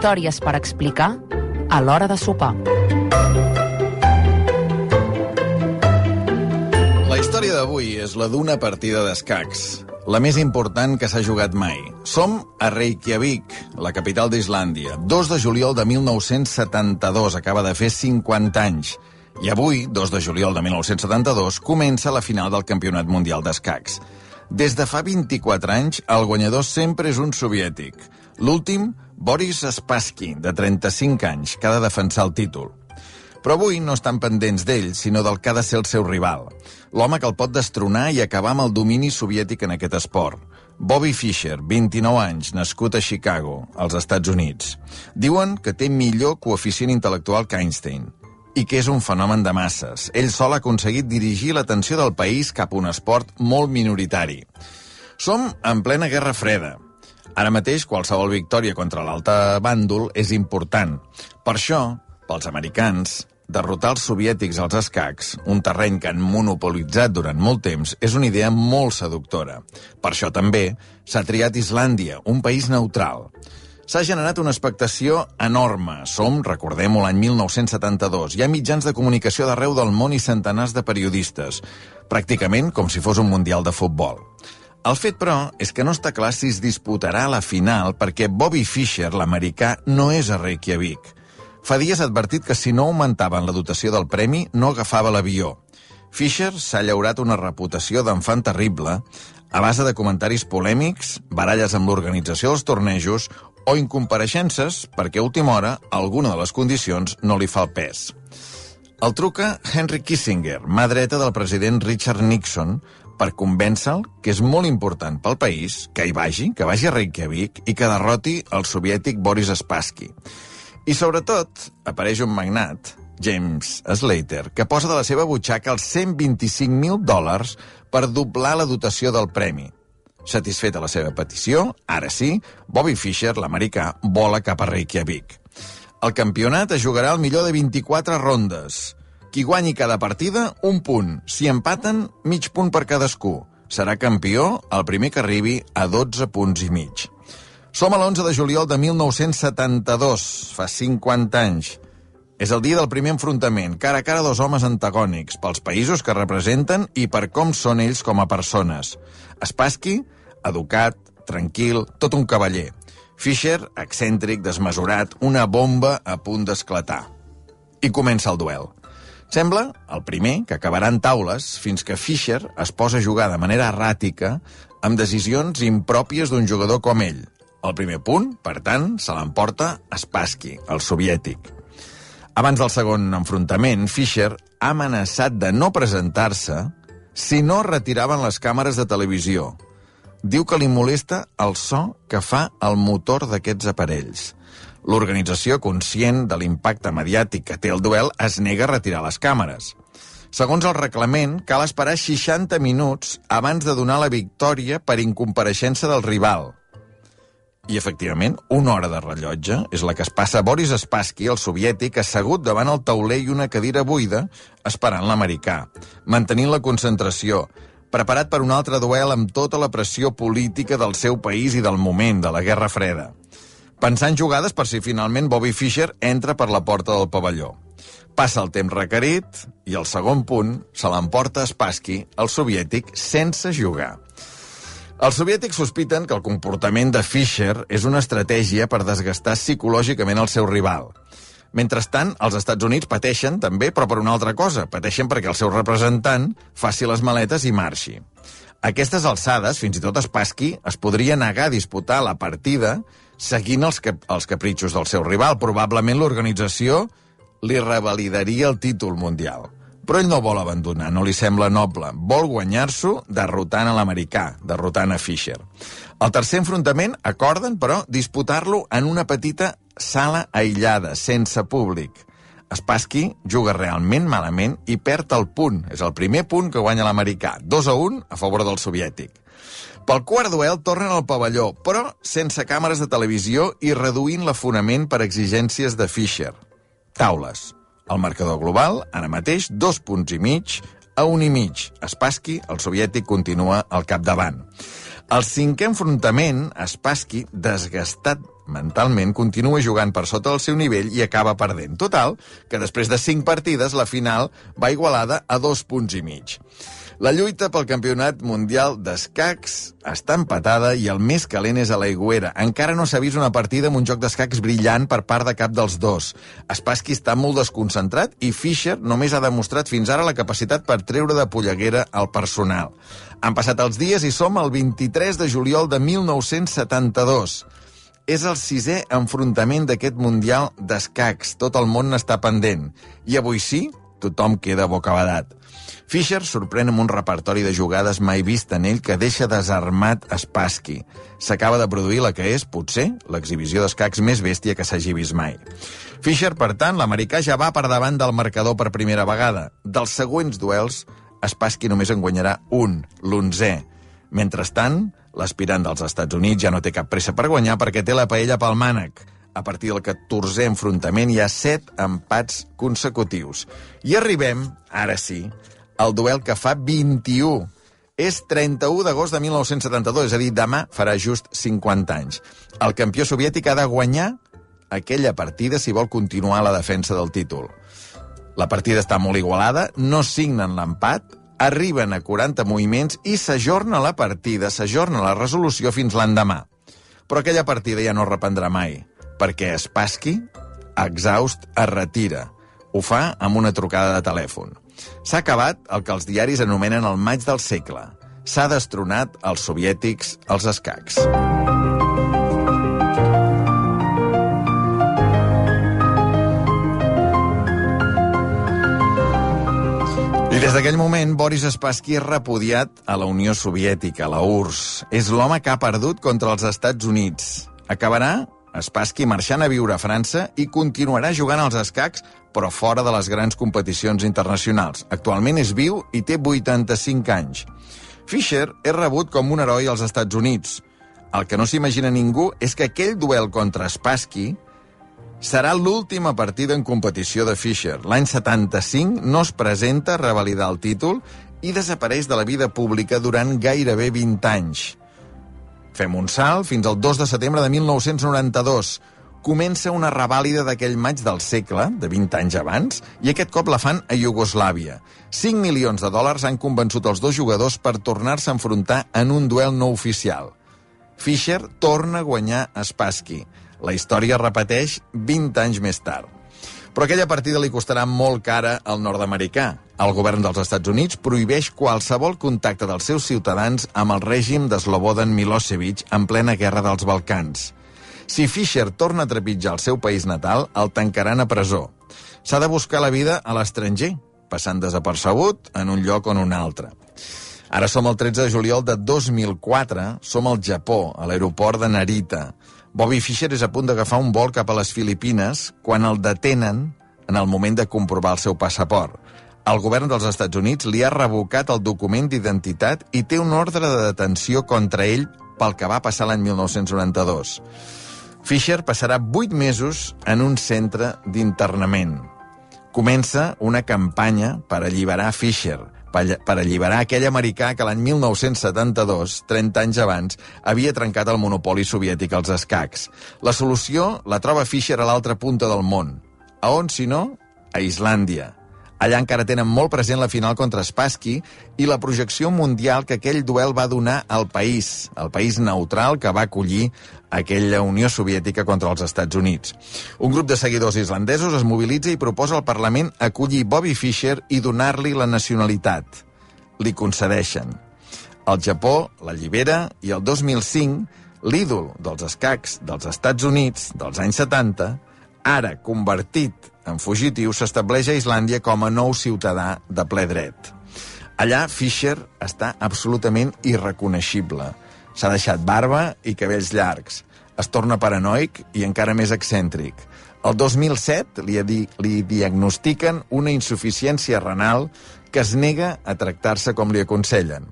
Històries per explicar a l'hora de sopar. La història d'avui és la d'una partida d'escacs, la més important que s'ha jugat mai. Som a Reykjavik, la capital d'Islàndia. 2 de juliol de 1972, acaba de fer 50 anys. I avui, 2 de juliol de 1972, comença la final del Campionat Mundial d'Escacs. Des de fa 24 anys, el guanyador sempre és un soviètic. L'últim, Boris Spassky, de 35 anys, que ha de defensar el títol. Però avui no estan pendents d'ell, sinó del que ha de ser el seu rival. L'home que el pot destronar i acabar amb el domini soviètic en aquest esport. Bobby Fischer, 29 anys, nascut a Chicago, als Estats Units. Diuen que té millor coeficient intel·lectual que Einstein i que és un fenomen de masses. Ell sol ha aconseguit dirigir l'atenció del país cap a un esport molt minoritari. Som en plena Guerra Freda. Ara mateix, qualsevol victòria contra l'altre bàndol és important. Per això, pels americans, derrotar els soviètics als escacs, un terreny que han monopolitzat durant molt temps, és una idea molt seductora. Per això també s'ha triat Islàndia, un país neutral. S'ha generat una expectació enorme. Som, recordem-ho, l'any 1972. Hi ha mitjans de comunicació d'arreu del món i centenars de periodistes. Pràcticament com si fos un mundial de futbol. El fet, però, és que no està clar si es disputarà la final perquè Bobby Fischer, l'americà, no és a Reykjavik. Fa dies ha advertit que si no augmentaven la dotació del premi, no agafava l'avió. Fischer s'ha llaurat una reputació d'enfant terrible a base de comentaris polèmics, baralles amb l'organització dels tornejos o incompareixences perquè a última hora alguna de les condicions no li fa el pes. El truca Henry Kissinger, mà dreta del president Richard Nixon, per convèncer-lo que és molt important pel país que hi vagi, que vagi a Reykjavik i que derroti el soviètic Boris Spassky. I sobretot apareix un magnat, James Slater, que posa de la seva butxaca els 125.000 dòlars per doblar la dotació del premi. Satisfeta la seva petició, ara sí, Bobby Fischer, l'americà, vola cap a Reykjavik. El campionat es jugarà al millor de 24 rondes. Qui guanyi cada partida, un punt. Si empaten, mig punt per cadascú. Serà campió el primer que arribi a 12 punts i mig. Som a l'11 de juliol de 1972, fa 50 anys. És el dia del primer enfrontament, cara a cara dos homes antagònics, pels països que representen i per com són ells com a persones. Spassky, educat, tranquil, tot un cavaller. Fischer, excèntric, desmesurat, una bomba a punt d'esclatar. I comença el duel. Sembla, el primer, que acabarà en taules fins que Fischer es posa a jugar de manera erràtica amb decisions impròpies d'un jugador com ell. El primer punt, per tant, se l'emporta Spassky, el soviètic. Abans del segon enfrontament, Fischer ha amenaçat de no presentar-se si no retiraven les càmeres de televisió. Diu que li molesta el so que fa el motor d'aquests aparells. L'organització, conscient de l'impacte mediàtic que té el duel, es nega a retirar les càmeres. Segons el reglament, cal esperar 60 minuts abans de donar la victòria per incompareixença del rival. I, efectivament, una hora de rellotge és la que es passa Boris Spassky, el soviètic, assegut davant el tauler i una cadira buida, esperant l'americà, mantenint la concentració, preparat per un altre duel amb tota la pressió política del seu país i del moment, de la Guerra Freda. Pensant jugades per si finalment Bobby Fischer entra per la porta del pavelló. Passa el temps requerit i el segon punt se l'emporta Spassky, el soviètic, sense jugar. Els soviètics sospiten que el comportament de Fischer és una estratègia per desgastar psicològicament el seu rival. Mentrestant, els Estats Units pateixen també, però per una altra cosa. Pateixen perquè el seu representant faci les maletes i marxi. Aquestes alçades, fins i tot Spassky es podria negar a disputar la partida seguint els, cap els capritxos del seu rival. Probablement l'organització li revalidaria el títol mundial. Però ell no vol abandonar, no li sembla noble. Vol guanyar-s'ho derrotant a l'americà, derrotant a Fischer. Al tercer enfrontament acorden, però, disputar-lo en una petita sala aïllada, sense públic. Spassky juga realment malament i perd el punt. És el primer punt que guanya l'americà. 2 a 1 a favor del soviètic. Pel quart duel tornen al pavelló, però sense càmeres de televisió i reduint l'afonament per exigències de Fischer. Taules. El marcador global, ara mateix, dos punts i mig a un i mig. Spassky, el soviètic, continua al capdavant. El cinquè enfrontament, Spassky, desgastat mentalment, continua jugant per sota del seu nivell i acaba perdent. Total, que després de cinc partides, la final va igualada a dos punts i mig. La lluita pel campionat mundial d'escacs està empatada i el més calent és a l'aigüera. Encara no s'ha vist una partida amb un joc d'escacs brillant per part de cap dels dos. Spassky està molt desconcentrat i Fischer només ha demostrat fins ara la capacitat per treure de polleguera el personal. Han passat els dies i som el 23 de juliol de 1972. És el sisè enfrontament d'aquest Mundial d'escacs. Tot el món n'està pendent. I avui sí, tothom queda bocabadat. Fischer sorprèn amb un repertori de jugades mai vist en ell que deixa desarmat Spassky. S'acaba de produir la que és, potser, l'exhibició d'escacs més bèstia que s'hagi vist mai. Fischer, per tant, l'americà ja va per davant del marcador per primera vegada. Dels següents duels, Spassky només en guanyarà un, l'onzè. Mentrestant, l'aspirant dels Estats Units ja no té cap pressa per guanyar perquè té la paella pel mànec. A partir del 14è enfrontament hi ha set empats consecutius. I arribem, ara sí, el duel que fa 21. És 31 d'agost de 1972, és a dir, demà farà just 50 anys. El campió soviètic ha de guanyar aquella partida si vol continuar la defensa del títol. La partida està molt igualada, no signen l'empat, arriben a 40 moviments i s'ajorna la partida, s'ajorna la resolució fins l'endemà. Però aquella partida ja no reprendrà mai, perquè Spassky, exhaust, es retira. Ho fa amb una trucada de telèfon. S'ha acabat el que els diaris anomenen el maig del segle. S'ha destronat els soviètics als escacs. D'aquell moment, Boris Spassky és repudiat a la Unió Soviètica, a la URSS. És l'home que ha perdut contra els Estats Units. Acabarà Spassky marxant a viure a França i continuarà jugant als escacs, però fora de les grans competicions internacionals. Actualment és viu i té 85 anys. Fischer és rebut com un heroi als Estats Units. El que no s'imagina ningú és que aquell duel contra Spassky serà l'última partida en competició de Fischer. L'any 75 no es presenta a revalidar el títol i desapareix de la vida pública durant gairebé 20 anys. Fem un salt fins al 2 de setembre de 1992. Comença una revàlida d'aquell maig del segle, de 20 anys abans, i aquest cop la fan a Iugoslàvia. 5 milions de dòlars han convençut els dos jugadors per tornar-se a enfrontar en un duel no oficial. Fischer torna a guanyar a Spassky. La història repeteix 20 anys més tard. Però aquella partida li costarà molt cara al nord-americà. El govern dels Estats Units prohibeix qualsevol contacte dels seus ciutadans amb el règim de Slobodan Milosevic en plena guerra dels Balcans. Si Fischer torna a trepitjar el seu país natal, el tancaran a presó. S'ha de buscar la vida a l'estranger, passant desapercebut en un lloc o en un altre. Ara som el 13 de juliol de 2004, som al Japó, a l'aeroport de Narita. Bobby Fischer és a punt d'agafar un vol cap a les Filipines quan el detenen en el moment de comprovar el seu passaport. El govern dels Estats Units li ha revocat el document d'identitat i té un ordre de detenció contra ell pel que va passar l'any 1992. Fischer passarà vuit mesos en un centre d'internament. Comença una campanya per alliberar Fischer, per alliberar aquell americà que l'any 1972, 30 anys abans, havia trencat el monopoli soviètic als escacs. La solució la troba Fischer a l'altra punta del món. A on, si no? A Islàndia. Allà encara tenen molt present la final contra Spassky i la projecció mundial que aquell duel va donar al país, el país neutral que va acollir aquella Unió Soviètica contra els Estats Units. Un grup de seguidors islandesos es mobilitza i proposa al Parlament acollir Bobby Fischer i donar-li la nacionalitat. Li concedeixen. El Japó l'allibera i el 2005 l'ídol dels escacs dels Estats Units dels anys 70, ara convertit en fugitiu, s'estableix a Islàndia com a nou ciutadà de ple dret. Allà, Fischer està absolutament irreconeixible. S'ha deixat barba i cabells llargs. Es torna paranoic i encara més excèntric. El 2007 li, di li diagnostiquen una insuficiència renal que es nega a tractar-se com li aconsellen.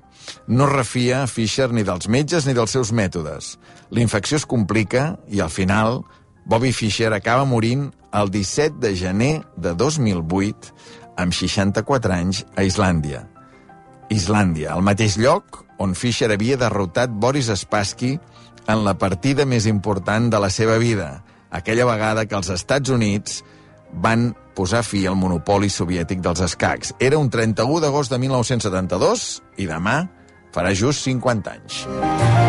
No refia Fischer ni dels metges ni dels seus mètodes. L'infecció es complica i, al final, Bobby Fischer acaba morint el 17 de gener de 2008 amb 64 anys a Islàndia. Islàndia, el mateix lloc on Fischer havia derrotat Boris Spassky en la partida més important de la seva vida, aquella vegada que els Estats Units van posar fi al monopoli soviètic dels escacs. Era un 31 d'agost de 1972 i demà farà just 50 anys.